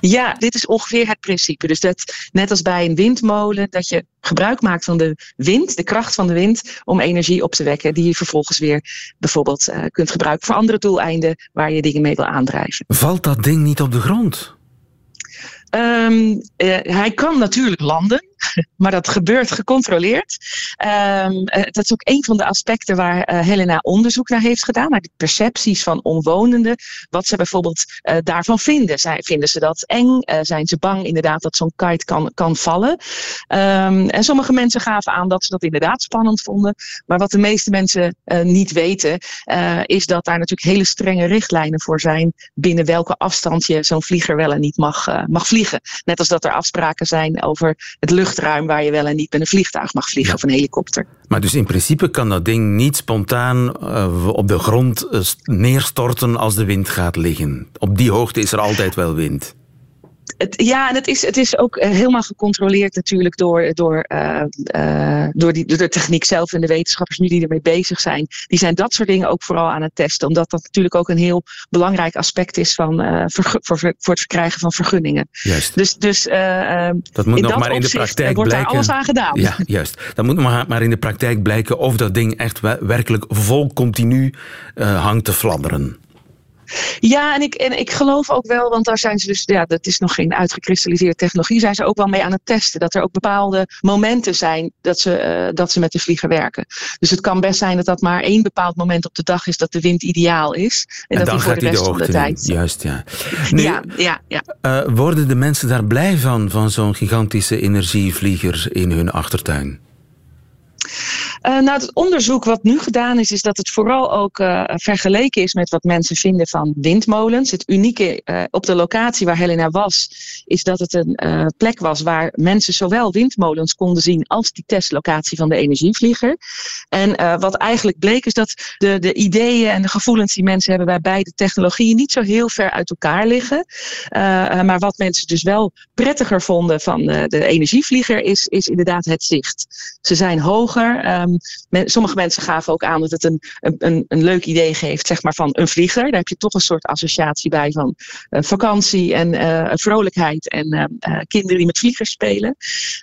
Speaker 7: Ja, dit is ongeveer het principe. Dus dat, net als bij een windmolen, dat je gebruik maakt van de wind, de kracht van de wind, om energie op te wekken, die je vervolgens weer bijvoorbeeld uh, kunt gebruiken voor andere doeleinden waar je dingen mee wil aandrijven.
Speaker 3: Valt dat ding niet op de grond?
Speaker 7: Um, uh, hij kan natuurlijk landen, [laughs] maar dat gebeurt gecontroleerd. Um, uh, dat is ook een van de aspecten waar uh, Helena onderzoek naar heeft gedaan, naar de percepties van omwonenden, wat ze bijvoorbeeld daarvan vinden. Zij, vinden ze dat eng? zijn ze bang inderdaad dat zo'n kite kan, kan vallen? Um, en sommige mensen gaven aan dat ze dat inderdaad spannend vonden, maar wat de meeste mensen niet weten, is dat daar natuurlijk hele strenge richtlijnen voor zijn binnen welke afstand je zo'n vlieger wel en niet mag, mag vliegen. Net als dat er afspraken zijn over het luchtruim waar je wel en niet met een vliegtuig mag vliegen ja. of een helikopter.
Speaker 3: Maar dus in principe kan dat ding niet spontaan uh, op de grond uh, neerstorten als de wind gaat liggen. Op die hoogte is er altijd wel wind.
Speaker 7: Het, ja, en het is, het is ook helemaal gecontroleerd natuurlijk door, door, uh, uh, door, die, door de techniek zelf en de wetenschappers nu die ermee bezig zijn. Die zijn dat soort dingen ook vooral aan het testen. Omdat dat natuurlijk ook een heel belangrijk aspect is van, uh, voor, voor, voor het verkrijgen van vergunningen.
Speaker 3: Juist.
Speaker 7: Dus, dus
Speaker 3: dat moet nog
Speaker 7: dat
Speaker 3: maar in de praktijk
Speaker 7: wordt
Speaker 3: blijken.
Speaker 7: daar alles aan gedaan.
Speaker 3: Ja, juist. Dat moet nog maar in de praktijk blijken of dat ding echt werkelijk vol continu hangt te fladderen.
Speaker 7: Ja, en ik, en ik geloof ook wel, want daar zijn ze dus, ja, dat is nog geen uitgekristalliseerde technologie, zijn ze ook wel mee aan het testen. Dat er ook bepaalde momenten zijn dat ze, uh, dat ze met de vlieger werken. Dus het kan best zijn dat dat maar één bepaald moment op de dag is dat de wind ideaal is. En,
Speaker 3: en
Speaker 7: dat die voor de rest
Speaker 3: de
Speaker 7: van de tijd.
Speaker 3: Juist, ja. Nu,
Speaker 7: ja, ja, ja.
Speaker 3: Uh, worden de mensen daar blij van, van zo'n gigantische energievlieger in hun achtertuin?
Speaker 7: Uh, nou, het onderzoek wat nu gedaan is, is dat het vooral ook uh, vergeleken is met wat mensen vinden van windmolens. Het unieke uh, op de locatie waar Helena was, is dat het een plek was waar mensen zowel windmolens konden zien als die testlocatie van de energievlieger. En wat eigenlijk bleek is dat de, de ideeën en de gevoelens die mensen hebben bij beide technologieën niet zo heel ver uit elkaar liggen. maar wat mensen dus wel prettiger vonden van de energievlieger is, is inderdaad het zicht. Ze zijn hoger. Um, men, sommige mensen gaven ook aan dat het een, een, een leuk idee geeft, zeg maar, van een vlieger. Daar heb je toch een soort associatie bij van uh, vakantie en uh, vrolijkheid en uh, kinderen die met vliegers spelen.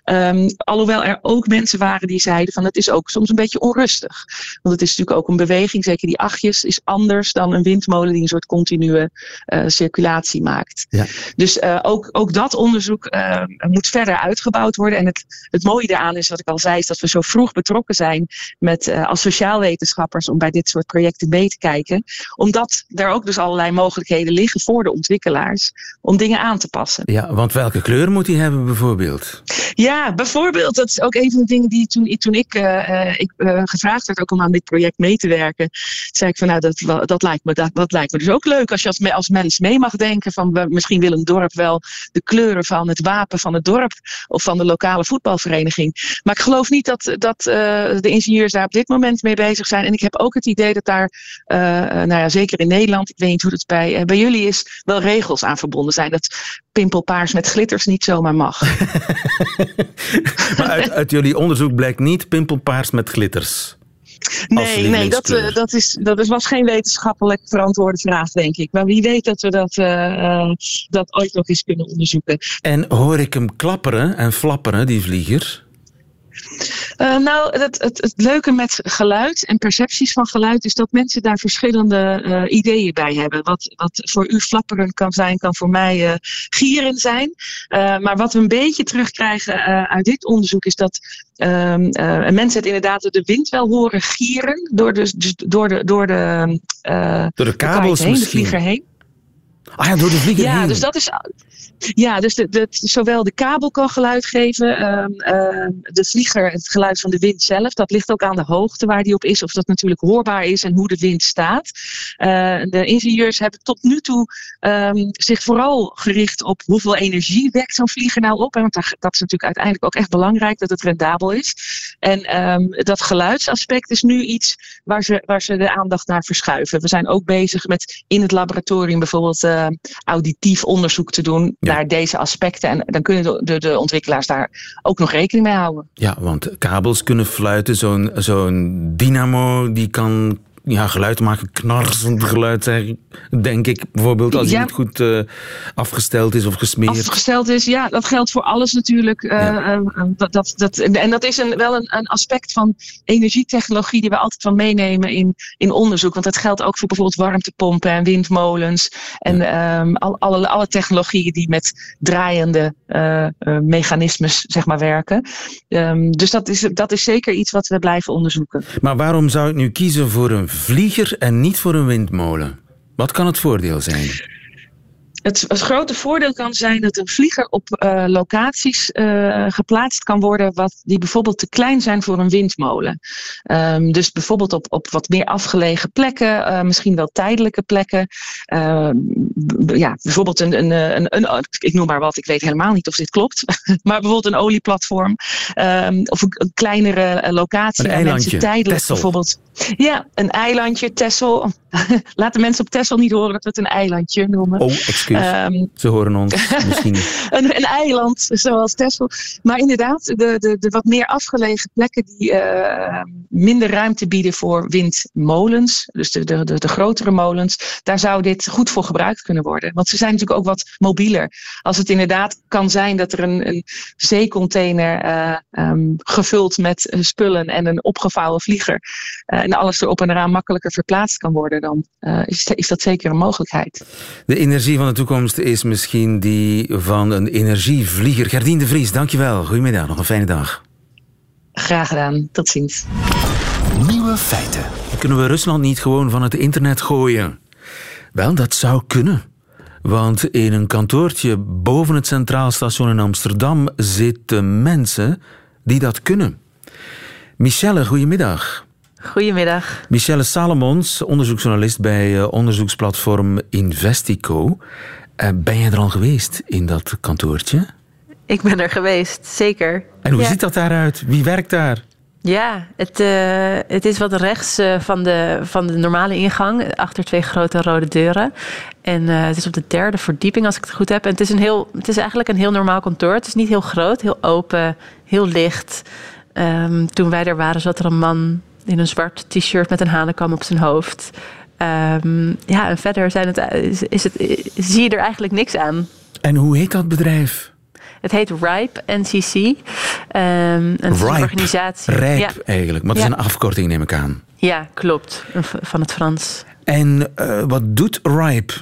Speaker 7: Um, alhoewel er ook mensen waren die zeiden van het is ook soms een beetje onrustig. Want het is natuurlijk ook een beweging, zeker die achtjes, is anders dan een windmolen die een soort continue circulatie maakt.
Speaker 3: Ja.
Speaker 7: Dus ook, ook dat onderzoek moet verder uitgebouwd worden. En het, het mooie daaraan is, wat ik al zei, is dat we zo vroeg betrokken zijn met uh, als sociaalwetenschappers om bij dit soort projecten mee te kijken. Omdat er ook dus allerlei mogelijkheden liggen voor de ontwikkelaars om dingen aan te passen.
Speaker 3: Ja, want welke kleur moet hij hebben bijvoorbeeld?
Speaker 7: Ja, bijvoorbeeld. Dat is ook een van de dingen die toen, toen ik, uh, ik uh, gevraagd werd ook om aan dit project mee te werken. zei ik van nou, dat, dat, lijkt me, dat, dat lijkt me dus ook leuk als je als, als mens mee mag denken van misschien wil een dorp wel de kleuren van het wapen van het dorp of van de lokale voetbalvereniging. Maar ik geloof niet dat, dat uh, de ingenieurs daar op dit moment mee bezig zijn. En ik heb ook het idee dat daar, nou ja, zeker in Nederland, ik weet niet hoe het bij, bij jullie is, wel regels aan verbonden zijn. Dat pimpelpaars met glitters niet zomaar mag. [laughs]
Speaker 3: maar uit, uit, jullie onderzoek blijkt niet pimpelpaars met glitters.
Speaker 7: Nee, nee dat, uh, dat, is, dat is, was geen wetenschappelijk verantwoorde vraag, denk ik. Maar wie weet dat we dat, uh, dat ooit nog eens kunnen onderzoeken.
Speaker 3: En hoor ik hem klapperen en flapperen, die vlieger?
Speaker 7: Uh, nou, het, het, het, leuke met geluid en percepties van geluid is dat mensen daar verschillende uh, ideeën bij hebben. Wat, wat voor u flapperen kan zijn, kan voor mij uh, gieren zijn. maar wat we een beetje terugkrijgen uit dit onderzoek is dat ehm, mensen het inderdaad door de wind wel horen gieren. Door de, dus door de, door de,
Speaker 3: door de kabels
Speaker 7: heen, de vlieger heen.
Speaker 3: Ah ja, door de vlieger
Speaker 7: ja,
Speaker 3: heen.
Speaker 7: dus dat is ja, dus de, de, zowel de kabel kan geluid geven, uh, uh, de vlieger het geluid van de wind zelf. Dat ligt ook aan de hoogte waar die op is, of dat natuurlijk hoorbaar is en hoe de wind staat. Uh, de ingenieurs hebben tot nu toe um, zich vooral gericht op hoeveel energie wekt zo'n vlieger nou op. Hè, want dat, dat is natuurlijk uiteindelijk ook echt belangrijk dat het rendabel is. En um, dat geluidsaspect is nu iets waar ze, waar ze de aandacht naar verschuiven. We zijn ook bezig met in het laboratorium bijvoorbeeld uh, auditief onderzoek te doen naar deze aspecten. En dan kunnen de, de, ontwikkelaars daar ook nog rekening mee houden.
Speaker 3: Ja, want kabels kunnen fluiten. Zo'n zo'n dynamo die kan ja, geluid maken, knarsend geluid, denk ik. Bijvoorbeeld als ja. niet goed uh, afgesteld is of gesmeerd.
Speaker 7: Afgesteld is, ja, dat geldt voor alles natuurlijk. Uh, ja. uh, dat, dat, en dat is een, wel een, een, aspect van energietechnologie die we altijd wel meenemen in, in onderzoek. Want dat geldt ook voor bijvoorbeeld warmtepompen en windmolens. En ja. um, al, alle, alle technologieën die met draaiende mechanismes zeg maar, werken. Um, dus dat is, dat is zeker iets wat we blijven onderzoeken.
Speaker 3: Maar waarom zou ik nu kiezen voor een vlieger en niet voor een windmolen? Wat kan het voordeel zijn?
Speaker 7: Het, het, grote voordeel kan zijn dat een vlieger op uh, locaties uh, geplaatst kan worden wat, die bijvoorbeeld te klein zijn voor een windmolen. Um, dus bijvoorbeeld op, op wat meer afgelegen plekken, uh, misschien wel tijdelijke plekken. ja, bijvoorbeeld een, een, een, een, ik noem maar wat, ik weet helemaal niet of dit klopt, [laughs] maar bijvoorbeeld een olieplatform um, of een, een, kleinere locatie.
Speaker 3: Een eilandje,
Speaker 7: tijdelijk
Speaker 3: Tessel.
Speaker 7: bijvoorbeeld. Ja, een eilandje, Tessel. [laughs] Laat de mensen op Tessel niet horen dat we het een eilandje noemen.
Speaker 3: Oh, excuus. Um, Ze horen ons [laughs] misschien.
Speaker 7: een, een, eiland, zoals Texel. Maar inderdaad, de, de, de wat meer afgelegen plekken die uh, minder ruimte bieden voor windmolens, dus de, de, de, de, grotere molens, daar zou dit goed voor gebruikt kunnen worden. Want ze zijn natuurlijk ook wat mobieler. Als het inderdaad kan zijn dat er een, een zeecontainer uh, um, gevuld met spullen en een opgevouwen vlieger uh, en alles erop en eraan makkelijker verplaatst kan worden, dan is, is dat zeker een mogelijkheid.
Speaker 3: De energie van de toekomst is misschien die van een energievlieger. Gerdien de Vries, dankjewel. Goedemiddag, nog een fijne dag.
Speaker 7: Graag gedaan, tot ziens.
Speaker 1: Nieuwe feiten.
Speaker 3: Kunnen we Rusland niet gewoon van het internet gooien? Wel, dat zou kunnen. Want in een kantoortje boven het Centraal Station in Amsterdam zitten mensen die dat kunnen. Michelle, goedemiddag.
Speaker 8: Goedemiddag.
Speaker 3: Michelle Salomons, onderzoeksjournalist bij uh, onderzoeksplatform Investico. Uh, ben jij er al geweest in dat kantoortje?
Speaker 8: Ik ben er geweest, zeker.
Speaker 3: En hoe ja. ziet dat daaruit? Wie werkt daar?
Speaker 8: Ja, het, uh, het is wat rechts van, de, van de normale ingang, achter twee grote rode deuren. En het is op de derde verdieping, als ik het goed heb. En het is, een heel, het is eigenlijk een heel normaal kantoor. Het is niet heel groot, heel open, heel licht. Um, toen wij er waren, zat er een man in een zwart t-shirt met een hanenkam op zijn hoofd. Um, ja, en verder zijn het, is, is het, zie je er eigenlijk niks aan.
Speaker 3: En hoe heet dat bedrijf?
Speaker 8: Het heet RIPE NCC. Um, een
Speaker 3: Ripe,
Speaker 8: organisatie.
Speaker 3: Rijp
Speaker 8: ja.
Speaker 3: eigenlijk, maar dat
Speaker 8: Ja.
Speaker 3: is een afkorting neem ik aan.
Speaker 8: Ja, klopt. Van het Frans.
Speaker 3: En uh, wat doet RIPE?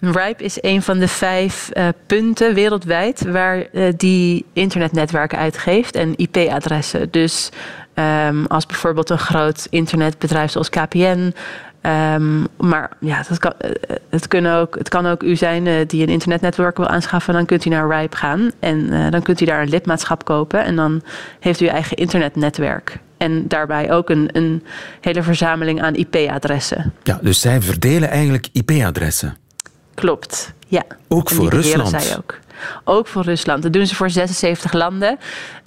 Speaker 8: RIPE is een van de vijf uh, punten wereldwijd waar uh, die internetnetwerken uitgeeft en IP-adressen. Dus um, als bijvoorbeeld een groot internetbedrijf zoals KPN Ehm, maar ja, dat kan, eh, het, kunnen ook, het kan ook u zijn uh, die een internetnetwerk wil aanschaffen. Dan kunt u naar Ripe gaan en uh, dan kunt u daar een lidmaatschap kopen. En dan heeft u uw eigen internetnetwerk. En daarbij ook een, een hele verzameling aan IP-adressen.
Speaker 3: Ja, dus zij verdelen eigenlijk IP-adressen.
Speaker 8: Klopt, ja.
Speaker 3: Ook voor Rusland.
Speaker 8: Zij ook. Ook voor Rusland. Dat doen ze voor 76 landen.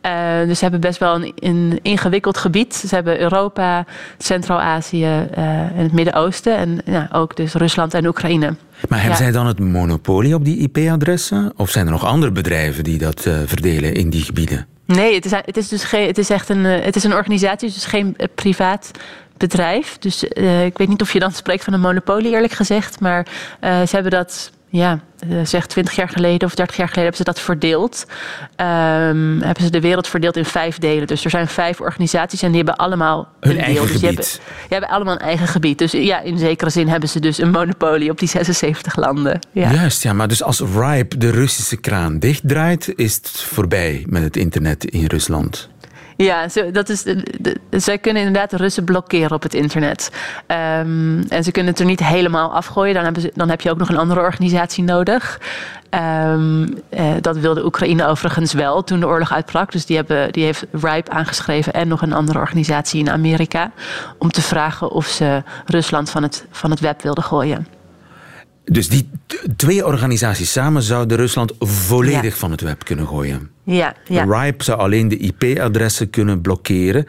Speaker 8: Uh, dus ze hebben best wel een, een, ingewikkeld gebied. Ze hebben Europa, Centraal-Azië uh, en het Midden-Oosten. En ja, ook dus Rusland en Oekraïne.
Speaker 3: Maar hebben ja. zij dan het monopolie op die IP-adressen? Of zijn er nog andere bedrijven die dat uh, verdelen in die gebieden?
Speaker 8: Nee, het is, het is dus geen, het is echt een, het is een organisatie, dus geen privaat bedrijf. Dus ik weet niet of je dan spreekt van een monopolie, eerlijk gezegd. Maar ze hebben dat ja, zeg 20 jaar geleden of 30 jaar geleden hebben ze dat verdeeld. Um, hebben ze de wereld verdeeld in vijf delen. Dus er zijn vijf organisaties en die hebben allemaal
Speaker 3: een,
Speaker 8: een
Speaker 3: eigen
Speaker 8: deel.
Speaker 3: gebied.
Speaker 8: Dus die hebben, die hebben allemaal een eigen gebied. Dus ja, in zekere zin hebben ze dus een monopolie op die 76 landen. Ja.
Speaker 3: Juist, ja, maar dus als Ripe de Russische kraan dichtdraait, is het voorbij met het internet in Rusland.
Speaker 8: Ja, dat is, zij kunnen inderdaad de Russen blokkeren op het internet. Um, en ze kunnen het er niet helemaal afgooien. Dan, hebben ze, dan heb je ook nog een andere organisatie nodig. Um, eh, dat wilde Oekraïne overigens wel toen de oorlog uitbrak. Dus die, hebben, die heeft RIPE aangeschreven en nog een andere organisatie in Amerika. Om te vragen of ze Rusland van het, van het web wilden gooien.
Speaker 3: Dus die twee organisaties samen zouden Rusland volledig ja. van het web kunnen gooien.
Speaker 8: Ja, ja.
Speaker 3: RIPE zou alleen de IP-adressen kunnen blokkeren.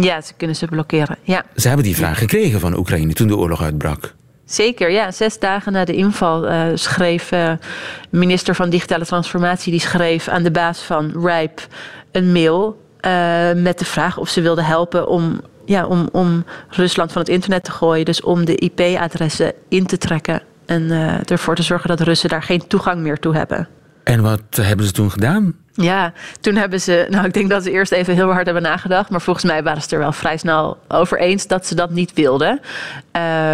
Speaker 8: Ja, ze kunnen ze blokkeren. Ja.
Speaker 3: Ze hebben die vraag gekregen van Oekraïne toen de oorlog uitbrak.
Speaker 8: Zeker, ja. Zes dagen na de inval uh, schreef uh, minister van Digitale Transformatie... die schreef aan de baas van RIPE een mail uh, met de vraag of ze wilden helpen... om ja, om, om Rusland van het internet te gooien. Dus om de IP-adressen in te trekken en uh, ervoor te zorgen dat Russen daar geen toegang meer toe hebben.
Speaker 3: En wat hebben ze toen gedaan?
Speaker 8: Ja, toen hebben ze. Nou, ik denk dat ze eerst even heel hard hebben nagedacht. Maar volgens mij waren ze er wel vrij snel over eens dat ze dat niet wilden.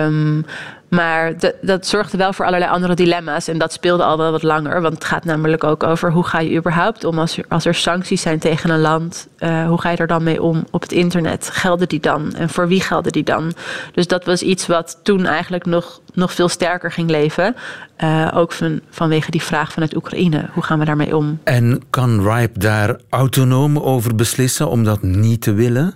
Speaker 8: Um, maar de, dat zorgde wel voor allerlei andere dilemma's. En dat speelde al wel wat langer. Want het gaat namelijk ook over hoe ga je überhaupt om als er, als er sancties zijn tegen een land. Uh, hoe ga je er dan mee om op het internet? Gelden die dan? En voor wie gelden die dan? Dus dat was iets wat toen eigenlijk nog, nog veel sterker ging leven. Uh, ook van, vanwege die vraag vanuit Oekraïne. Hoe gaan we daarmee om?
Speaker 3: En kan RIPE daar autonoom over beslissen om dat niet te willen?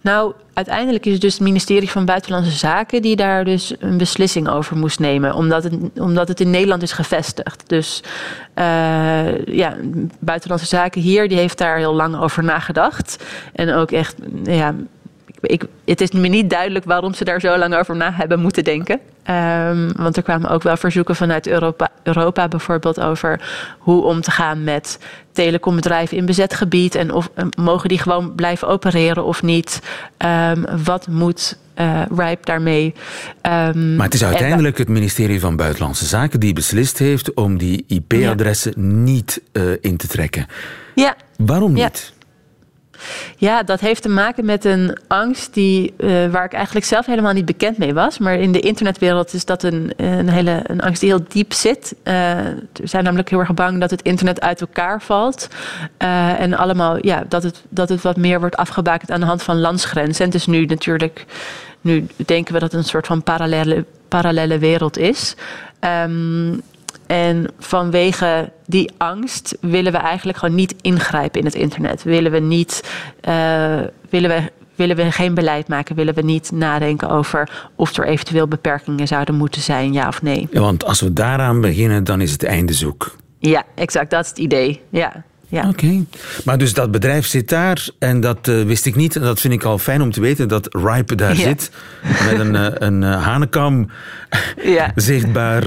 Speaker 8: Nou, uiteindelijk is het dus het ministerie van Buitenlandse Zaken die daar dus een beslissing over moest nemen, omdat het, omdat het in Nederland is gevestigd. Dus uh, ja, Buitenlandse Zaken hier, die heeft daar heel lang over nagedacht. En ook echt, ja, ik, het is me niet duidelijk waarom ze daar zo lang over na hebben moeten denken. Um, want er kwamen ook wel verzoeken vanuit Europa, Europa bijvoorbeeld over hoe om te gaan met telecombedrijven in bezet gebied. En of mogen die gewoon blijven opereren of niet? Um, wat moet uh, RIPE daarmee? Um,
Speaker 3: maar het is uiteindelijk het ministerie van Buitenlandse Zaken die beslist heeft om die IP-adressen ja. niet uh, in te trekken.
Speaker 8: Ja.
Speaker 3: Waarom niet?
Speaker 8: Ja, dat heeft te maken met een angst die, uh, waar ik eigenlijk zelf helemaal niet bekend mee was. Maar in de internetwereld is dat een, een, hele, een angst die heel diep zit. We zijn namelijk heel erg bang dat het internet uit elkaar valt. Uh, en allemaal, ja, dat het, dat het wat meer wordt afgebakend aan de hand van landsgrenzen. En is nu natuurlijk, nu denken we dat het een soort van parallele, parallele wereld is. Um, en vanwege die angst willen we eigenlijk gewoon niet ingrijpen in het internet. Willen we niet, uh, willen we, willen we geen beleid maken? Willen we niet nadenken over of er eventueel beperkingen zouden moeten zijn, ja of nee?
Speaker 3: Ja, want als we daaraan beginnen, dan is het einde zoek.
Speaker 8: Ja, exact. Dat is het idee. Ja. Ja.
Speaker 3: Oké. Okay. Maar dus dat bedrijf zit daar en dat uh, wist ik niet. En dat vind ik al fijn om te weten dat Ripe daar ja. zit. Met een, uh, een uh, hanekam
Speaker 8: ja. [laughs]
Speaker 3: zichtbaar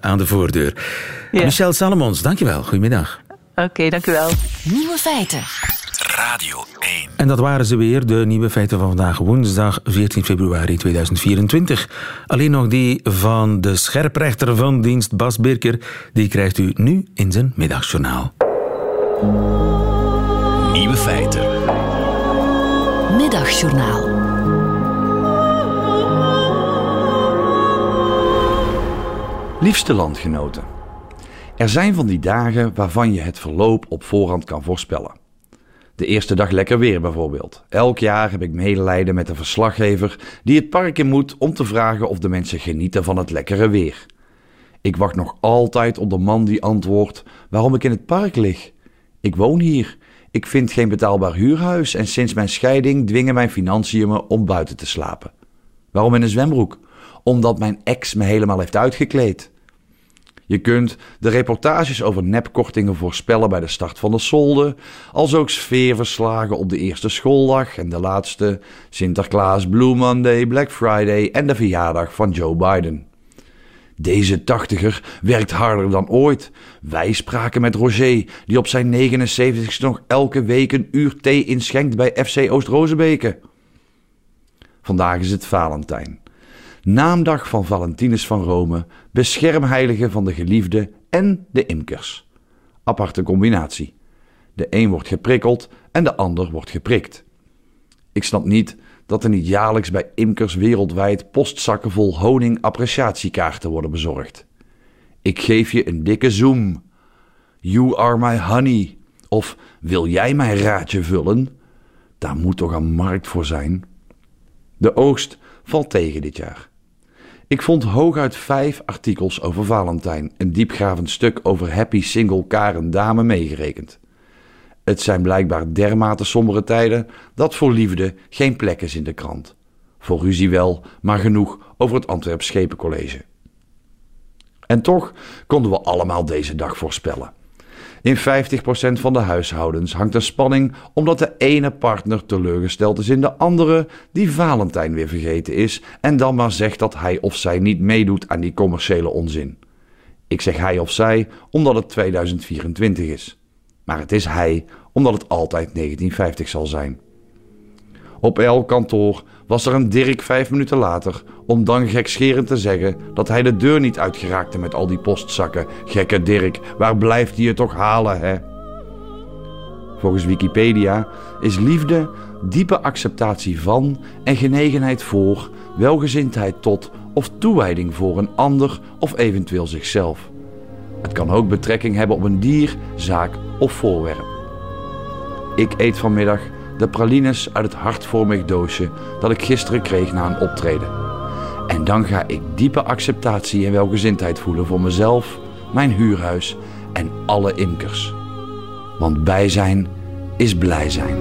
Speaker 3: aan de voordeur. Ja. Michel Salomons, dankjewel. Goedemiddag.
Speaker 8: Oké, okay, dankjewel.
Speaker 2: Nieuwe feiten.
Speaker 1: Radio 1.
Speaker 3: En dat waren ze weer, de nieuwe feiten van vandaag, woensdag 14 februari 2024. Alleen nog die van de scherprechter van dienst Bas Birker. Die krijgt u nu in zijn middagjournaal.
Speaker 1: Nieuwe feiten.
Speaker 2: Middagjournaal.
Speaker 9: Liefste landgenoten. Er zijn van die dagen waarvan je het verloop op voorhand kan voorspellen. De eerste dag lekker weer bijvoorbeeld. Elk jaar heb ik medelijden met de verslaggever die het park in moet om te vragen of de mensen genieten van het lekkere weer. Ik wacht nog altijd op de man die antwoordt waarom ik in het park lig. Ik woon hier. Ik vind geen betaalbaar huurhuis en sinds mijn scheiding dwingen mijn financiën me om buiten te slapen. Waarom in een zwembroek? Omdat mijn ex me helemaal heeft uitgekleed. Je kunt de reportages over nepkortingen voorspellen bij de start van de solde, als ook sfeerverslagen op de eerste schooldag en de laatste Sinterklaas, Blue Monday, Black Friday en de verjaardag van Joe Biden. Deze tachtiger werkt harder dan ooit. Wij spraken met Roger, die op zijn 79ste nog elke week een uur thee inschenkt bij FC Oost-Rozebeke. Vandaag is het Valentijn. Naamdag van Valentinus van Rome, beschermheilige van de geliefde en de imkers. Aparte combinatie. De een wordt geprikkeld en de ander wordt geprikt. Ik snap niet dat er niet jaarlijks bij imkers wereldwijd postzakken vol honing-appreciatiekaarten worden bezorgd. Ik geef je een dikke zoom. You are my honey. Of wil jij mijn raadje vullen? Daar moet toch een markt voor zijn. De oogst valt tegen dit jaar. Ik vond hooguit vijf artikels over Valentijn, een diepgravend stuk over happy single Karen Dame meegerekend. Het zijn blijkbaar dermate sombere tijden dat voor liefde geen plek is in de krant. Voor ruzie wel, maar genoeg over het Antwerp Schepencollege. En toch konden we allemaal deze dag voorspellen. In 50% van de huishoudens hangt een spanning omdat de ene partner teleurgesteld is in de andere, die Valentijn weer vergeten is en dan maar zegt dat hij of zij niet meedoet aan die commerciële onzin. Ik zeg hij of zij omdat het 2024 is. Maar het is hij omdat het altijd 1950 zal zijn. Op elk kantoor was er een Dirk vijf minuten later om dan gekscherend te zeggen dat hij de deur niet uitgeraakte met al die postzakken. Gekke Dirk, waar blijft hij het toch halen, hè? Volgens Wikipedia is liefde diepe acceptatie van en genegenheid voor, welgezindheid tot of toewijding voor een ander of eventueel zichzelf. Het kan ook betrekking hebben op een dier, zaak of voorwerp. Ik eet vanmiddag de pralines uit het hartvormig doosje dat ik gisteren kreeg na een optreden. En dan ga ik diepe acceptatie en welgezindheid voelen voor mezelf, mijn huurhuis en alle imkers. Want bij zijn is blij zijn.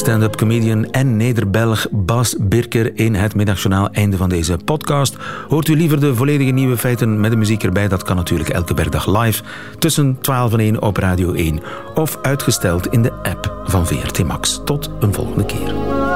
Speaker 3: Stand-up comedian en Nederbelg Bas Birker in het middagjournaal. Einde van deze podcast. Hoort u liever de volledige nieuwe feiten met de muziek erbij? Dat kan natuurlijk elke werkdag live tussen 12 en 1 op Radio 1. Of uitgesteld in de app van VRT Max. Tot een volgende keer.